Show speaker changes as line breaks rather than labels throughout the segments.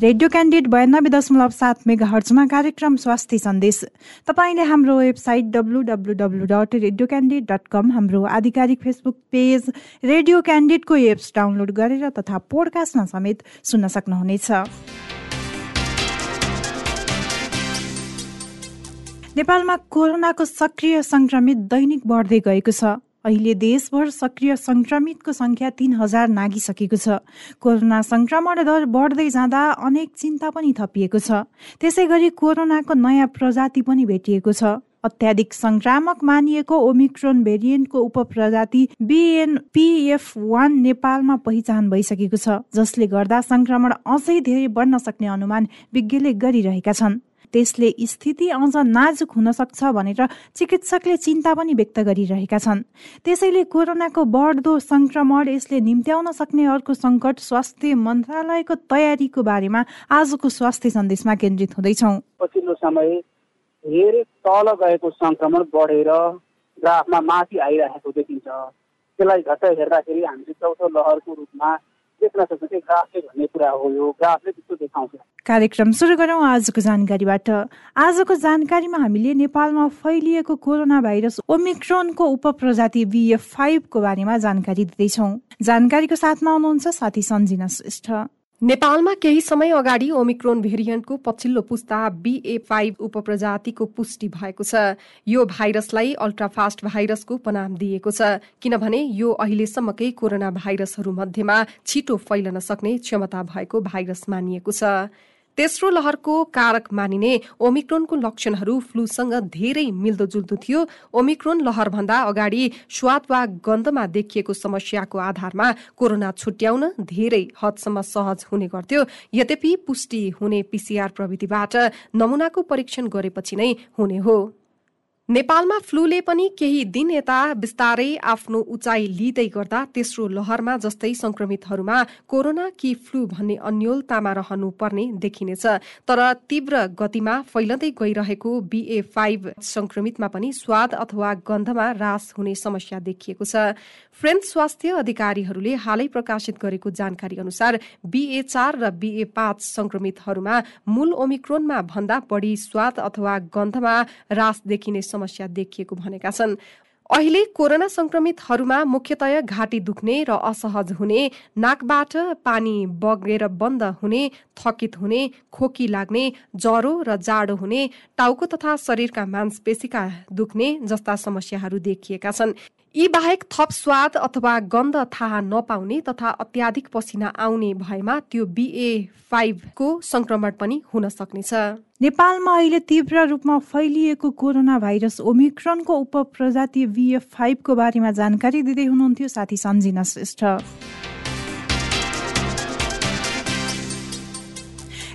Radio candid बयानब्बे दशमलव सात मेगा हर्चमा कार्यक्रम स्वास्थ्य सन्देश। तपाईँले हाम्रो website W dot radio Candid dot com हाम्रो आधिकारिक फेसबुक पेज रेडियो क्यान्डिडको एप्स डाउनलोड गरेर तथा पोडकास्टमा समेत सुन्न सक्नुहुनेछ। नेपालमा कोरोनाको सक्रिय सङ्क्रमित दैनिक बढ्दै गएको छ। अहिले देशभर सक्रिय संक्रमितको संख्या तीन हजार नागिसकेको छ। कोरोना संक्रमण दर बढ्दै जाँदा अनेक चिन्ता पनि थपिएको छ। त्यसै गरी कोरोनाको नयाँ प्रजाति पनि भेटिएको छ। अत्याधिक संक्रामक मानिएको ओमिक्रोन भेरिएन्टको उपप्रजाति बिएनपिएफ वान नेपालमा पहिचान भइसकेको छ जसले गर्दा संक्रमण अझै धेरै बढ्न सक्ने अनुमान विज्ञले गरिरहेका छन्। त्यसले स्थिति अझ नाजुक हुन सक्छ भनेर चिकित्सकले चिन्ता पनि व्यक्त गरिरहेका छन्। त्यसैले कोरोनाको बढ्दो संक्रमण यसले निम्त्याउन सक्ने अर्को सङ्कट स्वास्थ्य मन्त्रालयको तयारीको बारेमा आजको स्वास्थ्य सन्देशमा केन्द्रित हुँदैछौँ।
पछिल्लो समय धेरै तल गएको सङ्क्रमण बढेर ग्राफमा माथि आइरहेको देखिन्छ। त्यसलाई झट्ट हेर्दाखेरि हामीले चौथो लहरको रूपमा देख्न सक्छौँ ग्राफले भन्ने कुरा हो यो ग्राफले त्यस्तो देखाउँछ
कार्यक्रम सुरु गरौँ। आजको जानकारीबाट। आजको जानकारीमा हामीले नेपालमा फैलिएको कोरोना भाइरस ओमिक्रोनको उपप्रजाति बिएफ फाइभको बारेमा जानकारी दिँदैछौँ। जानकारीको साथमा आउनुहुन्छ साथी सन्जिना श्रेष्ठ।
नेपालमा केही समय अगाडि ओमिक्रोन भेरिएन्टको पछिल्लो पुस्ता बिए फाइभ उपप्रजातिको पुष्टि भएको छ। यो भाइरसलाई अल्ट्राफास्ट भाइरसको उपनाम दिएको छ किनभने यो अहिलेसम्मकै कोरोना भाइरसहरू मध्येमा छिटो फैलन सक्ने क्षमता भएको भाइरस मानिएको छ। तेस्रो लहरको कारक मानिने ओमिक्रोनको लक्षणहरू फ्लूसँग धेरै मिल्दोजुल्दो थियो। ओमिक्रोन लहरभन्दा अगाडि स्वाद वा गन्धमा देखिएको समस्याको आधारमा कोरोना छुट्याउन धेरै हदसम्म सहज हुने गर्थ्यो। यद्यपि पुष्टि हुने पिसिआर प्रविधिबाट नमुनाको परीक्षण गरेपछि नै हुने हो। नेपालमा फ्लूले पनि केही दिन यता बिस्तारै आफ्नो उचाइ लिँदै गर्दा तेस्रो लहरमा जस्तै संक्रमितहरूमा कोरोना कि फ्लू भन्ने अन्यलतामा रहनु पर्ने देखिनेछ। तर तीव्र गतिमा फैलदै गइरहेको बिए फाइभ संक्रमितमा पनि स्वाद अथवा गन्धमा रास हुने समस्या देखिएको छ। फ्रेन्च स्वास्थ्य अधिकारीहरूले हालै प्रकाशित गरेको जानकारी अनुसार बिए चार र बिए पाँच संक्रमितहरूमा मूल ओमिक्रोनमा भन्दा बढी स्वाद अथवा गन्धमा रास देखिने समस्या देखिएको भनेका छन्। अहिले कोरोना संक्रमितहरूमा मुख्यतया घाँटी दुख्ने र असहज हुने नाकबाट पानी बगेर बन्द हुने थकित हुने खोकी लाग्ने ज्वरो र जाडो हुने टाउको तथा शरीरका मांसपेशीका दुख्ने जस्ता समस्याहरू देखिएका छन्। यी बाहेक थप स्वाद अथवा गन्ध थाहा नपाउने तथा अत्याधिक पसिना आउने भएमा त्यो बिए फाइभको संक्रमण पनि हुन सक्नेछ।
नेपालमा अहिले तीव्र रूपमा फैलिएको कोरोना भाइरस ओमिक्रोनको उपप्रजाति बिएफ फाइभको बारेमा जानकारी दिँदै हुनुहुन्थ्यो साथी सन्जिना श्रेष्ठ।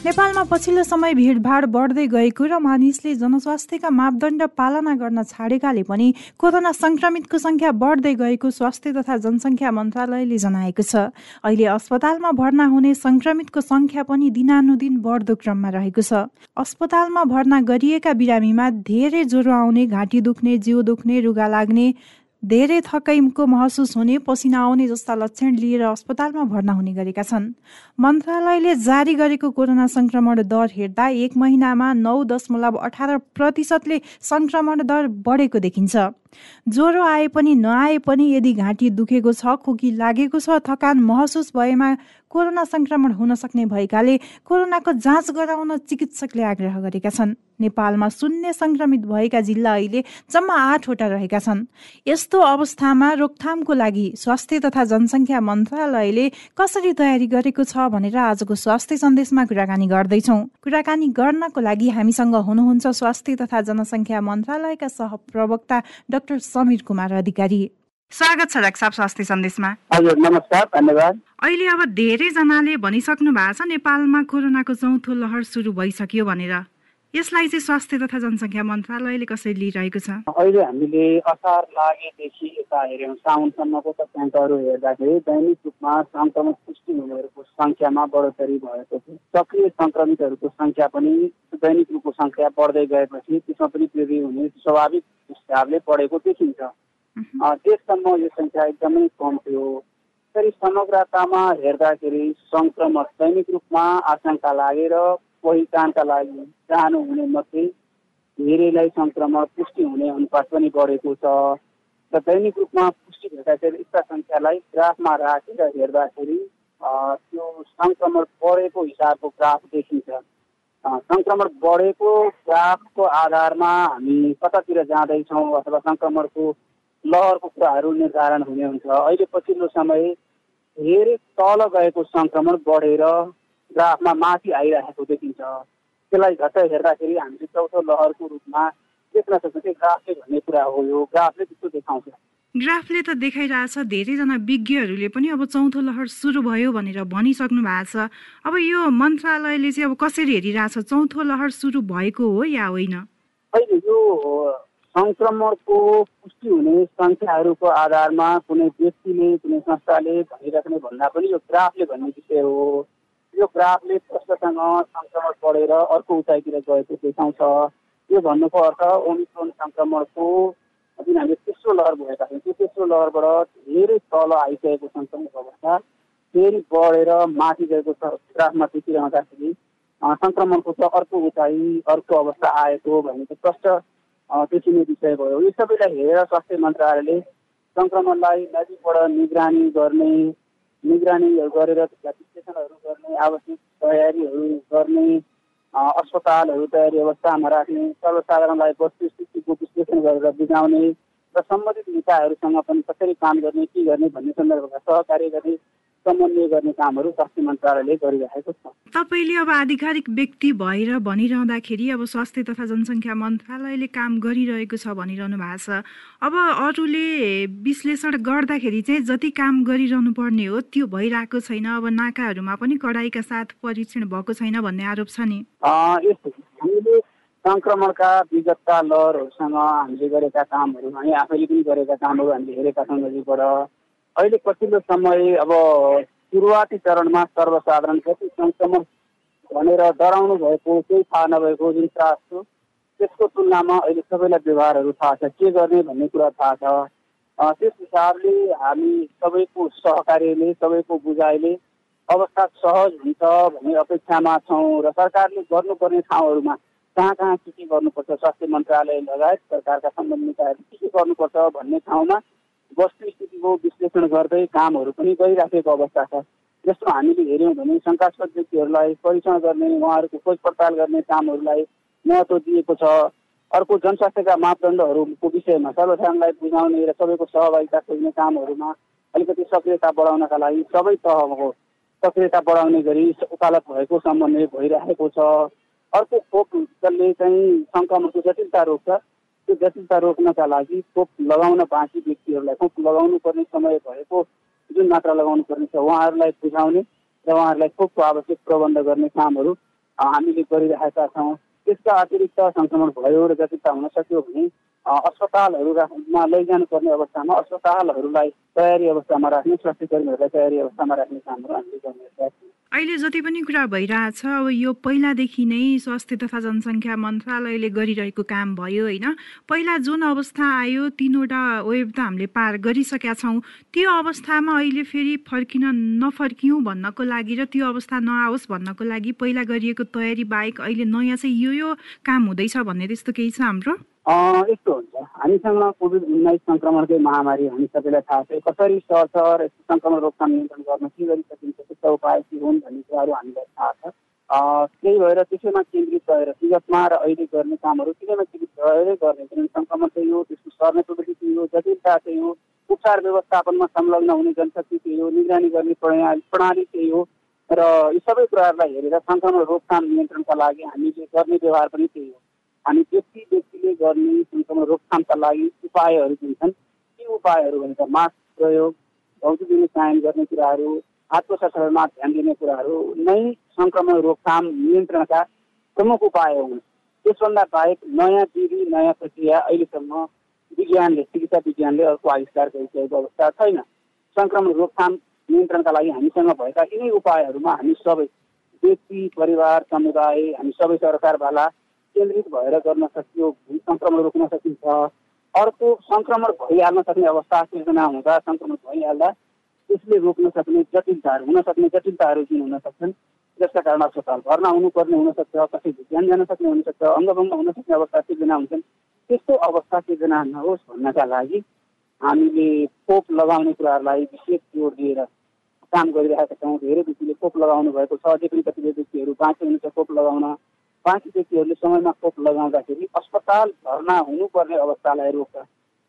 नेपालमा पछिल्लो समय भिडभाड बढ्दै गएको र मानिसले जनस्वास्थ्यका मापदण्ड पालना गर्न छाडेकाले पनि कोरोना संक्रमितको संख्या बढ्दै गएको स्वास्थ्य तथा जनसङ्ख्या मन्त्रालयले जनाएको छ। अहिले अस्पतालमा भर्ना हुने संक्रमितको संख्या पनि दिनानुदिन बढ्दो क्रममा रहेको छ। अस्पतालमा भर्ना गरिएका बिरामीमा धेरै ज्वरो आउने घाँटी दुख्ने जिउ दुख्ने रुगा लाग्ने धेरै थकाइको महसुस हुने पसिना आउने जस्ता लक्षण लिएर अस्पतालमा भर्ना हुने गरेका छन्। मन्त्रालयले जारी गरेको कोरोना संक्रमण दर हेर्दा एक महिनामा नौ दशमलव अठार प्रतिशतले संक्रमण दर बढेको देखिन्छ। ज्वरो आए पनि नआए पनि यदि घाँटी दुखेको छ खोकी लागेको छ थकान महसुस भएमा कोरोना संक्रमण हुन सक्ने भएकाले कोरोनाको जाँच गराउन चिकित्सकले आग्रह गरेका छन्। नेपालमा शून्य संक्रमित भएका जिल्ला अहिले जम्मा आठवटा रहेका छन्। यस्तो अवस्थामा रोकथामको लागि स्वास्थ्य तथा जनसङ्ख्या मन्त्रालयले कसरी तयारी गरेको छ भनेर आजको स्वास्थ्य सन्देशमा कुराकानी गर्दैछौ। कुराकानी गर्नको लागि हामीसँग हुनुहुन्छ स्वास्थ्य तथा जनसङ्ख्या मन्त्रालयका सहप्रवक्ता डाक्टर समीर कुमार अधिकारी। स्वागत छ डाक्टर साहब स्वास्थ्य सन्देशमा।
हजुर नमस्कार धन्यवाद।
अहिले अब धेरैजनाले भनिसक्नु भएको छ नेपालमा कोरोनाको चौथो लहर सुरु भइसक्यो भनेर। यसलाई चाहिँ स्वास्थ्य तथा जनसङ्ख्या मन्त्रालयले कसरी लिइरहेको छ?
अहिले हामीले असार लागेदेखि यता हेऱ्यौँ साउनसम्मको तथ्याङ्कहरू हेर्दाखेरि दैनिक रूपमा सङ्क्रमण पुष्टि हुनेहरूको सङ्ख्यामा बढोत्तरी भएको छ। सक्रिय सङ्क्रमितहरूको सङ्ख्या पनि दैनिक रूपको सङ्ख्या बढ्दै गएपछि त्यसमा पनि वृद्धि हुने स्वाभाविक हिसाबले बढेको देखिन्छ। देशसम्म यो सङ्ख्या एकदमै कम थियो। फेरि समग्रतामा हेर्दाखेरि सङ्क्रमण दैनिक रूपमा आशंका लागेर पहिचानका लागि जानुहुने मध्ये धेरैलाई सङ्क्रमण पुष्टि हुने अनुपात पनि बढेको छ। र दैनिक रूपमा पुष्टि भएका यस्ता सङ्ख्यालाई ग्राफमा राखेर हेर्दाखेरि त्यो सङ्क्रमण बढेको हिसाबको ग्राफ देखिन्छ। सङ्क्रमण बढेको ग्राफको आधारमा हामी कतातिर जाँदैछौँ अथवा सङ्क्रमणको लहरको कुराहरू निर्धारण हुने हुन्छ। अहिले पछिल्लो समय धेरै तल गएको सङ्क्रमण बढेर ग्राफमा माथि आइरहेको देखिन्छ। त्यसलाई झट्टै हेर्दाखेरि हामीले चौथो लहरको रूपमा देख्न सक्छौँ कि ग्राफले भन्ने कुरा हो यो। ग्राफले त्यस्तो देखाउँछ।
ग्राफले त देखाइरहेछ धेरैजना विज्ञहरूले पनि अब चौथो लहर सुरु भयो भनेर भनिसक्नु भएको छ। अब यो मन्त्रालयले चाहिँ अब कसरी हेरिरहेछ? चौथो लहर सुरु भएको हो या होइन?
अहिले यो सङ्क्रमणको पुष्टि हुने सङ्ख्याहरूको आधारमा कुनै व्यक्तिले कुनै संस्थाले भनिराख्ने भन्दा पनि यो ग्राफले भन्ने विषय हो। यो ग्राफले प्रश्नसँग सङ्क्रमण बढेर अर्को उचाइतिर गएको देखाउँछ। यो भन्नुको अर्थ ओमिक्रोन सङ्क्रमणको जुन हामीले तेस्रो लहर भएका छौँ त्यो तेस्रो लहरबाट धेरै तल आइसकेको सङ्क्रमणको अवस्था फेरि बढेर माथि गएको छ। ग्राफमा देखिरहँदाखेरि सङ्क्रमणको चाहिँ अर्को उचाइ अर्को अवस्था आएको भन्ने चाहिँ प्रष्ट देखिने विषय भयो। यो सबैलाई हेरेर स्वास्थ्य मन्त्रालयले सङ्क्रमणलाई नजिकबाट निगरानी गर्ने निगरानीहरू गरेर विश्लेषणहरू गर्ने आवश्यक तयारीहरू गर्ने अस्पतालहरू तयारी अवस्थामा राख्ने सर्वसाधारणलाई वस्तुस्थितिको विश्लेषण गरेर बुझाउने र सम्बन्धित निकायहरूसँग पनि कसरी काम गर्ने के गर्ने भन्ने सन्दर्भमा सहकार्य गर्ने समन्वय गर्ने कामहरू स्वास्थ्य मन्त्रालयले गरिरहेको छ।
तपाईँले अब आधिकारिक व्यक्ति भएर भनिरहँदाखेरि अब स्वास्थ्य तथा जनसङ्ख्या मन्त्रालयले काम गरिरहेको छ भनिरहनु भएको छ। अब अरूले विश्लेषण गर्दाखेरि चाहिँ जति काम गरिरहनु पर्ने हो त्यो भइरहेको छैन। अब नाकाहरूमा पनि कडाइका साथ परीक्षण भएको छैन भन्ने आरोप छ नि।
हामीले सङ्क्रमणका विगतका लहरहरूसँग हामीले गरेका कामहरू हामी आफैले पनि गरेका कामहरू हामीले हेरेका छौँ नजिकबाट। अहिले पछिल्लो समय अब सुरुवाती चरणमा सर्वसाधारण कति सङ्क्रमण भनेर डराउनु भएको केही थाहा नभएको जुन त्रास छ त्यसको तुलनामा अहिले सबैलाई व्यवहारहरू थाहा छ। के गर्ने भन्ने कुरा थाहा छ। त्यस हिसाबले हामी सबैको सहकार्यले सबैको बुझाइले अवस्था सहज हुन्छ भन्ने अपेक्षामा छौँ र सरकारले गर्नुपर्ने ठाउँहरूमा कहाँ कहाँ के के गर्नुपर्छ स्वास्थ्य मन्त्रालय लगायत सरकारका सम्बन्धित के के गर्नुपर्छ भन्ने ठाउँमा वस्तुस्थितिको विश्लेषण गर्दै कामहरू पनि गरिराखेको अवस्था छ। जस्तो हामीले हेऱ्यौँ भने शङ्कास्पद व्यक्तिहरूलाई परीक्षण गर्ने उहाँहरूको खोज पडताल गर्ने कामहरूलाई महत्त्व दिएको छ। अर्को जनस्वास्थ्यका मापदण्डहरूको विषयमा सर्वसाधारणलाई बुझाउने र सबैको सहभागिता खोज्ने कामहरूमा अलिकति सक्रियता बढाउनका लागि सबै तहको सक्रियता बढाउने गरी उकालत भएको समन्वय भइरहेको छ। अर्को खोप जसले चाहिँ सङ्क्रमणको जटिलता रोक्छ त्यो जटिलता रोक्नका लागि खोप लगाउन बाँकी व्यक्तिहरूलाई खोप लगाउनु पर्ने समय भएको जुन मात्रा लगाउनु पर्ने छ उहाँहरूलाई बुझाउने र उहाँहरूलाई खोपको आवश्यक प्रबन्ध गर्ने कामहरू हामीले गरिरहेका छौँ। त्यसका अतिरिक्त सङ्क्रमण भयो र जटिलता हुन सक्यो भने अस्पतालहरूमा लैजानुपर्ने अवस्थामा अस्पतालहरूलाई तयारी अवस्थामा राख्ने स्वास्थ्य कर्मीहरूलाई तयारी अवस्थामा राख्ने कामहरू हामीले गरिरहेका छौँ
अहिले जति पनि कुरा भइरहेछ अब यो पहिलादेखि नै स्वास्थ्य तथा जनसङ्ख्या मन्त्रालयले गरिरहेको काम भयो होइन? पहिला जुन अवस्था आयो तिनवटा वेब त हामीले पार गरिसकेका छौँ। त्यो अवस्थामा अहिले फेरि फर्किन नफर्कियौँ भन्नको लागि र त्यो अवस्था नआओस् भन्नको लागि पहिला गरिएको तयारी बाहेक अहिले नयाँ चाहिँ यो यो काम हुँदैछ भन्ने त्यस्तो केही छ हाम्रो?
यस्तो हुन्छ। हामीसँग कोभिड उन्नाइस सङ्क्रमणकै महामारी हामी सबैलाई थाहा छ कसरी सर्छ र यस्तो सङ्क्रमण रोकथाम नियन्त्रण गर्न के गरी सकिन्छ त्यस्ता उपाय के हुन् भन्ने कुराहरू हामीलाई थाहा छ। त्यही भएर त्यसैमा केन्द्रित भएर विगतमा र अहिले गर्ने कामहरू त्यसैमा केन्द्रित भएरै गर्ने किनभने सङ्क्रमण चाहिँ हो त्यसको सर्ने प्रविधि चाहिँ हो जटिलता चाहिँ हो उपचार व्यवस्थापनमा संलग्न हुने जनशक्ति चाहिँ हो निगरानी गर्ने प्रणाली प्रणाली चाहिँ हो र यी सबै कुराहरूलाई हेरेर सङ्क्रमण रोकथाम नियन्त्रणका लागि हामीले गर्ने व्यवहार पनि त्यही हो। हामी व्यक्ति व्यक्तिले गर्ने सङ्क्रमण रोकथामका लागि उपायहरू जुन छन् ती उपायहरू भनेका मास्क प्रयोग भौतिक कायम गर्ने कुराहरू सरसफाइमा ध्यान दिने कुराहरू नै सङ्क्रमण रोकथाम नियन्त्रणका प्रमुख उपाय हुन्। त्यसभन्दा बाहेक नयाँ विधि नयाँ प्रक्रिया अहिलेसम्म विज्ञानले चिकित्सा विज्ञानले अर्को आविष्कार गरिसकेको अवस्था छैन। सङ्क्रमण रोकथाम नियन्त्रणका लागि हामीसँग भएका यिनै उपायहरूमा हामी सबै व्यक्ति परिवार समुदाय हामी सबै सरकारवाला केन्द्रित भएर गर्न सकियो सङ्क्रमण रोक्न सकिन्छ। अर्को सङ्क्रमण भइहाल्न सक्ने अवस्था सिर्जना हुँदा सङ्क्रमण भइहाल्दा त्यसले रोक्न सक्ने जटिलताहरू हुन सक्ने जटिलताहरू जुन हुन सक्छन् जसका कारण अस्पताल भर्ना हुनुपर्ने हुनसक्छ कसै ज्यान जान सक्ने हुनसक्छ अङ्गभङ्ग हुन सक्ने अवस्था सिर्जना हुन्छन्। त्यस्तो अवस्था सिर्जना नहोस् भन्नका लागि हामीले खोप लगाउने कुराहरूलाई विशेष जोड दिएर काम गरिरहेका छौँ। धेरै व्यक्तिले खोप लगाउनु भएको छ अझै पनि कतिपय व्यक्तिहरू बाँकी हुनुहुन्छ खोप लगाउन बाँकी व्यक्तिहरूले समयमा खोप लगाउँदाखेरि अस्पताल भर्ना हुनुपर्ने अवस्थालाई रोक्छ।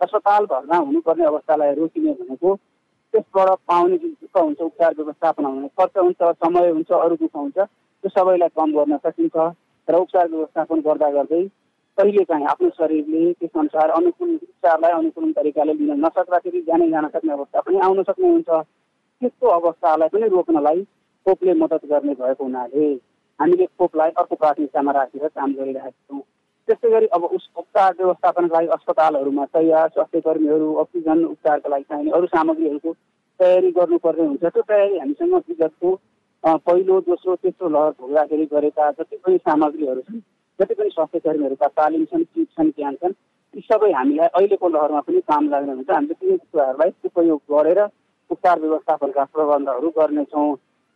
अस्पताल भर्ना हुनुपर्ने अवस्थालाई रोकिने भनेको त्यसबाट पाउने जुन दुःख हुन्छ उपचार व्यवस्थापन हुने खर्च हुन्छ समय हुन्छ अरू दुःख हुन्छ त्यो सबैलाई कम गर्न सकिन्छ र उपचार व्यवस्थापन गर्दा गर्दै कहिले काहीँ आफ्नो शरीरले त्यसअनुसार अनुकूल उपचारलाई अनुकूल तरिकाले लिन नसक्दाखेरि जानै जान सक्ने अवस्था पनि आउन सक्ने हुन्छ त्यस्तो अवस्थालाई पनि रोक्नलाई खोपले मद्दत गर्ने भएको हुनाले हामीले खोपलाई अर्को प्राथमिकतामा राखेर काम गरिरहेका छौँ। त्यस्तै गरी अब उस उपचार व्यवस्थापनका लागि अस्पतालहरूमा तयार स्वास्थ्य कर्मीहरू अक्सिजन उपचारका लागि चाहिने अरू सामग्रीहरूको तयारी गर्नुपर्ने हुन्छ। त्यो तयारी हामीसँग विगतको पहिलो दोस्रो तेस्रो लहर भोग्दाखेरि गरेका जति पनि सामग्रीहरू छन् जति पनि स्वास्थ्य कर्मीहरूका तालिम छन् सिप छन् ज्ञान छन् यी सबै हामीलाई अहिलेको लहरमा पनि काम लाग्ने हुन्छ। हामीले ती कुराहरूलाई उपयोग गरेर उपचार व्यवस्थापनका प्रबन्धहरू गर्नेछौँ।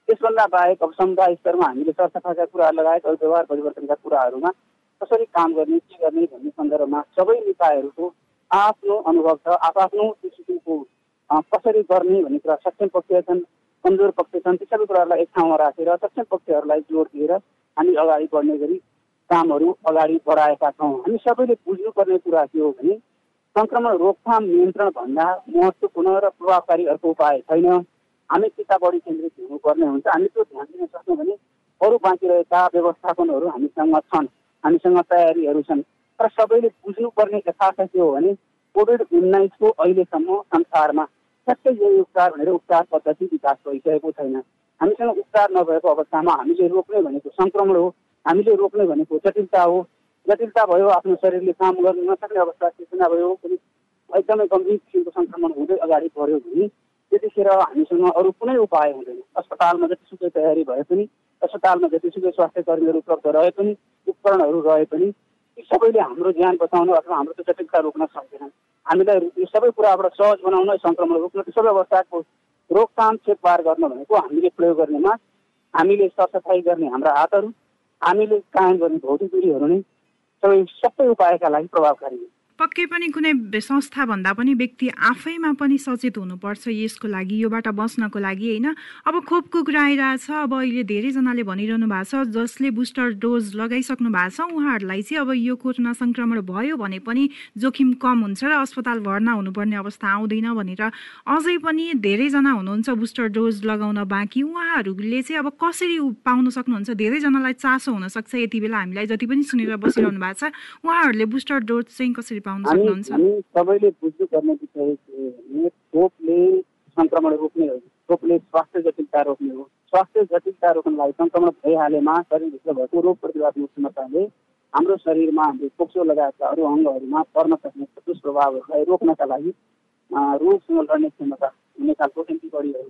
त्यसभन्दा बाहेक अब समुदाय स्तरमा हामीले सरसफाइका कुराहरू लगायत अरू व्यवहार परिवर्तनका कुराहरूमा कसरी काम गर्ने के गर्ने भन्ने सन्दर्भमा सबै निकायहरूको आफ्नो अनुभव छ आफ्नो किसिमको कसरी गर्ने भन्ने कुरा सक्षम पक्ष छन् कमजोर पक्ष छन् ती सबै कुराहरूलाई एक ठाउँमा राखेर सक्षम पक्षहरूलाई जोड दिएर हामी अगाडि बढ्ने गरी कामहरू अगाडि बढाएका छौँ। हामी सबैले बुझ्नुपर्ने कुरा के हो भने सङ्क्रमण रोकथाम नियन्त्रण भन्दा महत्त्वपूर्ण र प्रभावकारी अर्को उपाय छैन। हामी त्यता बढी केन्द्रित हुनुपर्ने हुन्छ। हामी त्यो ध्यान दिन सक्छौँ भने अरू बाँकी रहेका व्यवस्थापनहरू हामीसँग छन्। हामीसँग तयारीहरू छन्। तर सबैले बुझ्नुपर्ने यथार्थ के हो भने कोभिड उन्नाइसको अहिलेसम्म संसारमा ठ्याक्कै यही उपचार भनेर उपचार पद्धति विकास भइसकेको छैन। हामीसँग उपचार नभएको अवस्थामा हामीले रोक्ने भनेको सङ्क्रमण हो हामीले रोक्ने भनेको जटिलता हो। जटिलता भयो आफ्नो शरीरले काम गर्न नसक्ने अवस्था सिर्जना भयो पनि एकदमै गम्भीर किसिमको सङ्क्रमण हुँदै अगाडि बढ्यो भने त्यतिखेर हामीसँग अरू कुनै उपाय हुँदैन। अस्पतालमा जतिसुकै तयारी भए पनि अस्पतालमा जतिसुकै स्वास्थ्य कर्मीहरू उपलब्ध रहे पनि उपकरणहरू रहे पनि ती सबैले हाम्रो ज्यान बचाउन अथवा हाम्रो त्यो जटिलता रोक्न सक्दैनन्। हामीलाई यो सबै कुराबाट सहज बनाउन सङ्क्रमण रोक्न त्यो सबै अवस्थाको रोकथाम चेकबार गर्न भनेको हामीले प्रयोग गर्नेमा हामीले सरसफाइ गर्ने हाम्रा हातहरू हामीले कायम गर्ने भौतिक दूरीहरू नै सबै सबै उपायका लागि प्रभावकारी
पक्कै पनि कुनै संस्था भन्दा पनि व्यक्ति आफैमा पनि सचेत हुनुपर्छ यसको लागि योबाट बस्नको लागि होइन? अब खोपको कुरा आइरहेछ अब अहिले धेरैजनाले भनिरहनु भएको छ जसले बुस्टर डोज लगाइसक्नु भएको छ उहाँहरूलाई चाहिँ अब यो कोरोना सङ्क्रमण भयो भने पनि जोखिम कम हुन्छ र अस्पताल भर्ना हुनुपर्ने अवस्था आउँदैन भनेर अझै पनि धेरैजना हुनुहुन्छ बुस्टर डोज लगाउन बाँकी। उहाँहरूले चाहिँ अब कसरी पाउन सक्नुहुन्छ? धेरैजनालाई चासो हुनसक्छ यति बेला हामीलाई जति पनि सुनेर बसिरहनु भएको छ उहाँहरूले बुस्टर डोज चाहिँ कसरी पाउन सक्नुहुन्छ?
हामी सबैले बुझ्नुपर्ने विषय के खोपले सङ्क्रमण रोक्ने हो खोपले स्वास्थ्य जटिलता रोक्ने हो। स्वास्थ्य जटिलता रोक्नलाई सङ्क्रमण भइहालेमा शरीरभित्र भएको रोग प्रतिरोधात्मक क्षमताले हाम्रो शरीरमा हाम्रो पोक्सो लगायतका अरू अङ्गहरूमा पर्न सक्ने दुष्प्रभावहरूलाई रोक्नका लागि रोगसँग लड्ने क्षमता हुने खालको एन्टिबडीहरू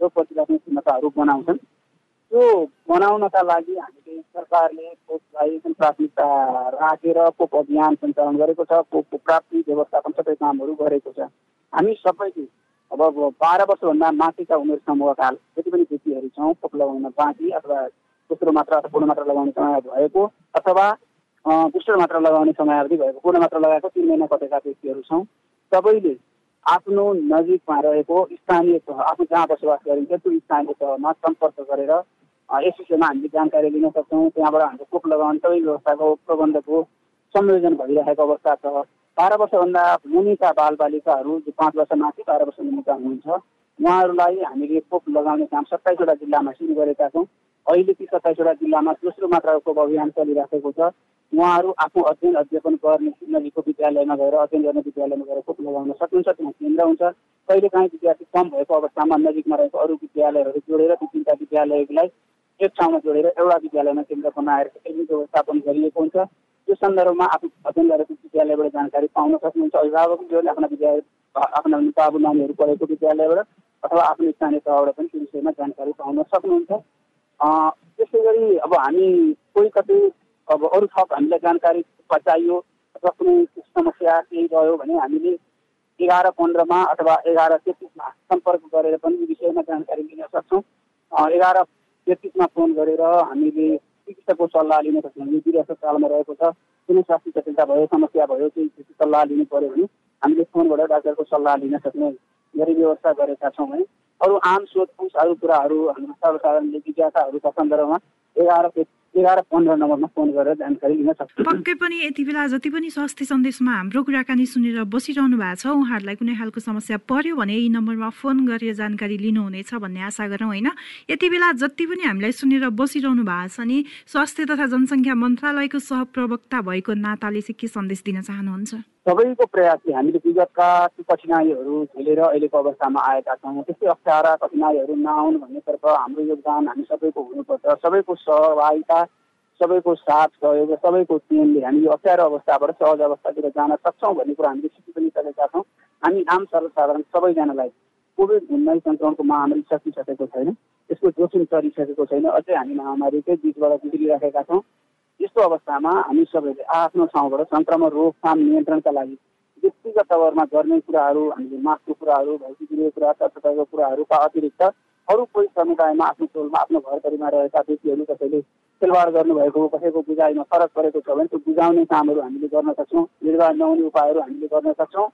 रोग प्रतिरोधात्मक क्षमताहरू बनाउँछन्। त्यो बनाउनका लागि हामीले सरकारले खोपलाई जुन प्राथमिकता राखेर खोप अभियान सञ्चालन गरेको छ खोपको प्राप्ति व्यवस्थापन सबै कामहरू गरेको छ। हामी सबैले अब बाह्र वर्षभन्दा माथिका उमेर समूहका जति पनि व्यक्तिहरू छौँ खोप लगाउन बाँकी अथवा दोस्रो मात्रा अथवा पूर्ण मात्रा लगाउने समय भएको अथवा बुस्टर मात्रा लगाउने समयावधि भएको पूर्ण मात्रा लगाएको तिन महिना कतेका व्यक्तिहरू छौँ सबैले आफ्नो नजिकमा रहेको स्थानीय तह आफू जहाँ बसोबास गरिन्छ त्यो स्थानीय तहमा सम्पर्क गरेर यस विषयमा हामीले जानकारी लिन सक्छौँ। त्यहाँबाट हाम्रो खोप लगाउने सबै व्यवस्थाको प्रबन्धको संयोजन भइरहेको अवस्था छ। बाह्र वर्षभन्दा मुनिका बालबालिकाहरू जो पाँच वर्ष माथि बाह्र वर्ष मुनिका हुनुहुन्छ उहाँहरूलाई हामीले खोप लगाउने काम सत्ताइसवटा जिल्लामा सुरु गरेका छौँ। अहिले ती सत्ताइसवटा जिल्लामा दोस्रो मात्राको अभियान चलिराखेको छ। उहाँहरू आफू अध्ययन अध्यापन गर्ने नजिकको विद्यालयमा गएर अध्ययन गर्ने विद्यालयमा गएर खोप लगाउन सक्नुहुन्छ त्यहाँ केन्द्र हुन्छ। कहिलेकाहीँ विद्यार्थी कम भएको अवस्थामा नजिकमा रहेको अरू विद्यालयहरू जोडेर ती तिनवटा विद्यालयलाई एक ठाउँमा जोडेर एउटा विद्यालयमा केन्द्र बनाएर केन्द्र व्यवस्थापन गरिएको हुन्छ। त्यो सन्दर्भमा आफू अध्ययन गरेको विद्यालयबाट जानकारी पाउन सक्नुहुन्छ। अभिभावकहरूले आफ्ना विद्यालय आफ्ना बाबु नानीहरू पढेको विद्यालयबाट अथवा आफ्नो स्थानीय तहबाट पनि त्यो विषयमा जानकारी पाउन सक्नुहुन्छ। त्यसै गरी अब हामी कोही कतै अब अरू थप हामीलाई जानकारी चाहियो अथवा कुनै समस्या केही रह्यो भने हामीले एघार पन्ध्रमा अथवा एघार तेत्तिसमा सम्पर्क गरेर पनि यो विषयमा जानकारी लिन सक्छौँ। एघार तेत्तिसमा फोन गरेर हामीले चिकित्सकको सल्लाह लिन सक्छौँ। यो वीर अस्पतालमा रहेको छ। कुनै स्वास्थ्य जटिलता भयो समस्या भयो केही सल्लाह लिनु पऱ्यो भने हामीले फोनबाट डाक्टरको सल्लाह लिन सक्ने गरी व्यवस्था गरेका छौँ है अरू आम सोधपुछ अरू कुराहरू हाम्रो सर्वसाधारणले जिज्ञासाहरूका सन्दर्भमा। एघार एघार पन्ध्र नम्बरमा फोन गरेर जानकारी लिन सक्छ।
पक्कै पनि यति बेला जति पनि स्वास्थ्य सन्देशमा हाम्रो कुराकानी सुनेर बसिरहनु भएको छ उहाँहरूलाई कुनै खालको समस्या पर्यो भने यी नम्बरमा फोन गरेर जानकारी लिनुहुनेछ भन्ने आशा गरौँ होइन? यति बेला जति पनि हामीलाई सुनेर बसिरहनु भएको छ नि स्वास्थ्य तथा जनसङ्ख्या मन्त्रालयको सहप्रवक्ता भएको नाताले चाहिँ के सन्देश दिन चाहनुहुन्छ?
सबैको प्रयासले हामीले विगतका कठिनाइहरू झेलेर अहिलेको अवस्थामा आएका छौँ। त्यस्तै अप्ठ्यारा कठिनाइहरू नआउनु भन्नेतर्फ हाम्रो योगदान हामी सबैको हुनुपर्छ। सबैको सहभागिता सबैको साथ सहयोग सबैको टिमले हामी यो अप्ठ्यारो अवस्थाबाट सहज अवस्थातिर जान सक्छौँ भन्ने कुरा हामीले सिकि पनि सकेका छौँ। हामी आम सर्वसाधारण सबैजनालाई कोभिड उन्नाइस सङ्क्रमणको महामारी सकिसकेको छैन। यसको जोखिम चलिसकेको छैन। अझै हामी महामारीकै बिचबाट गुज्रिराखेका छौँ। यस्तो अवस्थामा हामी सबैले आफ्नो ठाउँबाट सङ्क्रमण रोकथाम नियन्त्रणका लागि व्यक्तिगत तवरमा गर्ने कुराहरू हामीले मास्कको कुराहरू भैँसी कुरा सरसफाइको कुराहरूका अतिरिक्त अरू कोही समुदायमा आफ्नो टोलमा आफ्नो घरभरिमा रहेका व्यक्तिहरू कसैले खेलवाड गर्नुभएको कसैको बुझाइमा फरक परेको छ भने त्यो बुझाउने कामहरू हामीले गर्न सक्छौँ निर्वाह नहुने उपायहरू हामीले गर्न सक्छौँ।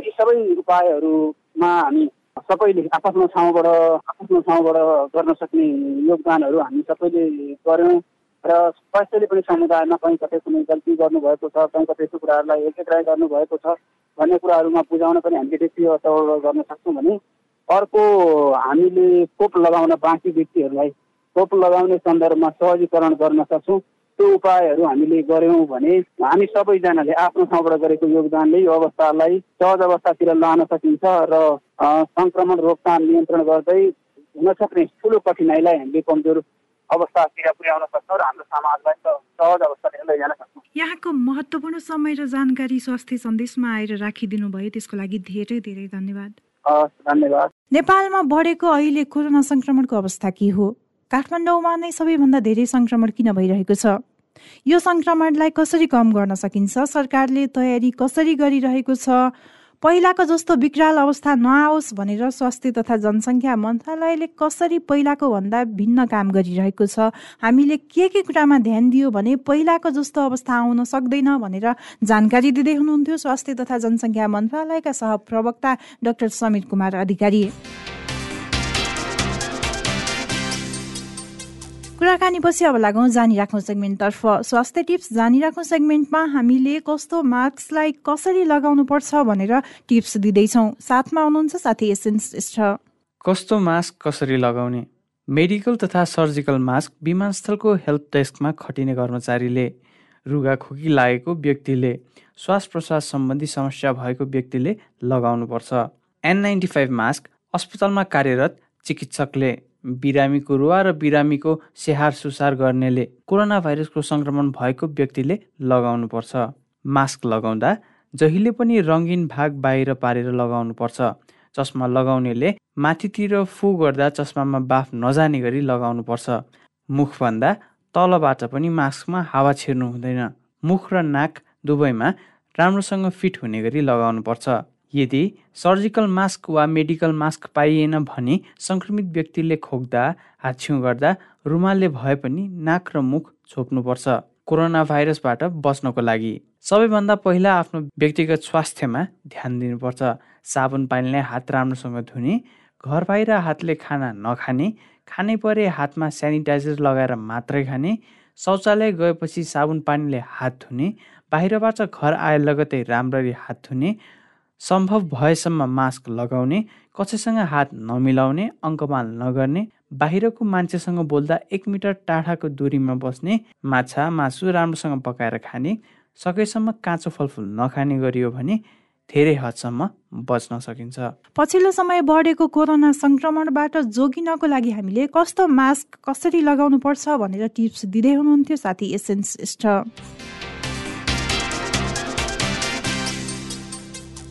यी सबै उपायहरूमा हामी सबैले आफ्नो ठाउँबाट आफ्नो ठाउँबाट गर्न सक्ने योगदानहरू हामी सबैले गऱ्यौँ र स्वास्थ्यले पनि समुदायमा कहीँ कतै कुनै गल्ती गर्नुभएको छ कहीँ कतै यस्तो कुराहरूलाई एकट्राई गर्नुभएको छ भन्ने कुराहरूमा बुझाउन पनि हामीले व्यक्ति गर्न सक्छौँ भने अर्को हामीले खोप लगाउन बाँकी व्यक्तिहरूलाई खोप लगाउने सन्दर्भमा सहजीकरण गर्न सक्छौँ। त्यो उपायहरू हामीले गऱ्यौँ भने हामी सबैजनाले आफ्नो ठाउँबाट गरेको योगदानले यो अवस्थालाई सहज अवस्थातिर लान सकिन्छ र सङ्क्रमण रोकथाम नियन्त्रण गर्दै हुन सक्ने ठुलो कठिनाइलाई हामीले कमजोर अवस्थातिर पुर्याउन सक्छौँ र हाम्रो समाजलाई सहज अवस्थातिर लैजान सक्छौँ।
यहाँको महत्त्वपूर्ण समय र जानकारी स्वास्थ्य सन्देशमा आएर राखिदिनु भयो त्यसको लागि धेरै धेरै धन्यवाद।
धन्यवाद।
नेपालमा बढेको अहिले कोरोना संक्रमणको अवस्था के हो? काठमाडौँमा नै सबैभन्दा धेरै संक्रमण किन भइरहेको छ? यो संक्रमणलाई कसरी कम गर्न सकिन्छ? सरकारले तयारी कसरी गरिरहेको छ? पहिलाको जस्तो विकराल अवस्था नआओस् भनेर स्वास्थ्य तथा जनसङ्ख्या मन्त्रालयले कसरी पहिलाको भन्दा भिन्न काम गरिरहेको छ? हामीले के के कुरामा ध्यान दियो भने पहिलाको जस्तो अवस्था आउन सक्दैन भनेर जानकारी दिँदै हुनुहुन्थ्यो। स्वास्थ्य तथा जनसङ्ख्या मन्त्रालयका सहप्रवक्ता डाक्टर समीर कुमार अधिकारी। कुराकानी पछि अब लागौँ जानिराखौँ सेगमेन्टतर्फ। स्वास्थ्य टिप्स जानिराखौँ सेगमेन्टमा हामीले कस्तो मास्कलाई कसरी लगाउनु पर्छ भनेर टिप्स दिँदैछौँ। साथमा हुनुहुन्छ साथी एसेन्स
कस्तो मास्क कसरी लगाउने? मेडिकल तथा सर्जिकल मास्क विमानस्थलको हेल्प डेस्कमा खटिने कर्मचारीले रुगा खोकी लागेको व्यक्तिले श्वास प्रश्वास सम्बन्धी समस्या भएको व्यक्तिले लगाउनुपर्छ। एन नाइन्टी फाइभ मास्क अस्पतालमा कार्यरत चिकित्सकले। बिरामीको रुवा र बिरामीको स्याहार सुसार गर्नेले कोरोना भाइरसको सङ्क्रमण भएको व्यक्तिले लगाउनुपर्छ। मास्क लगाउँदा जहिले पनि रङ्गिन भाग बाहिर पारेर लगाउनुपर्छ। चस्मा लगाउनेले माथितिर फु गर्दा चस्मामा बाफ नजाने गरी लगाउनुपर्छ। मुखभन्दा तलबाट पनि मास्कमा हावा छिर्नु हुँदैन। मुख र नाक दुवैमा राम्रोसँग फिट हुने गरी लगाउनुपर्छ। यदि सर्जिकल मास्क वा मेडिकल मास्क पाइएन भने सङ्क्रमित व्यक्तिले खोक्दा हाछ्यौँ गर्दा रुमालले भए पनि नाक र मुख छोप्नुपर्छ। कोरोना भाइरसबाट बच्नको लागि सबैभन्दा पहिला आफ्नो व्यक्तिगत स्वास्थ्यमा ध्यान दिनुपर्छ। साबुन पानीले हात राम्रोसँग धुने घर बाहिर हातले खाना नखाने खानै परे हातमा सेनिटाइजर लगाएर मात्रै खाने शौचालय गएपछि साबुन पानीले हात धुने बाहिरबाट घर आए लगतै राम्ररी हात धुने सम्भव भएसम्म मास्क लगाउने कसैसँग हात नमिलाउने अङ्कमाल नगर्ने बाहिरको मान्छेसँग बोल्दा एक मिटर टाढाको दूरीमा बस्ने माछा मासु राम्रोसँग पकाएर खाने सकेसम्म काँचो फलफुल नखाने गरियो भने धेरै हदसम्म बच्न सकिन्छ।
पछिल्लो समय बढेको कोरोना संक्रमणबाट जोगिनको लागि हामीले कस्तो मास्क कसरी लगाउनु पर्छ भनेर टिप्स दिँदै हुनुहुन्थ्यो साथी एसेन्स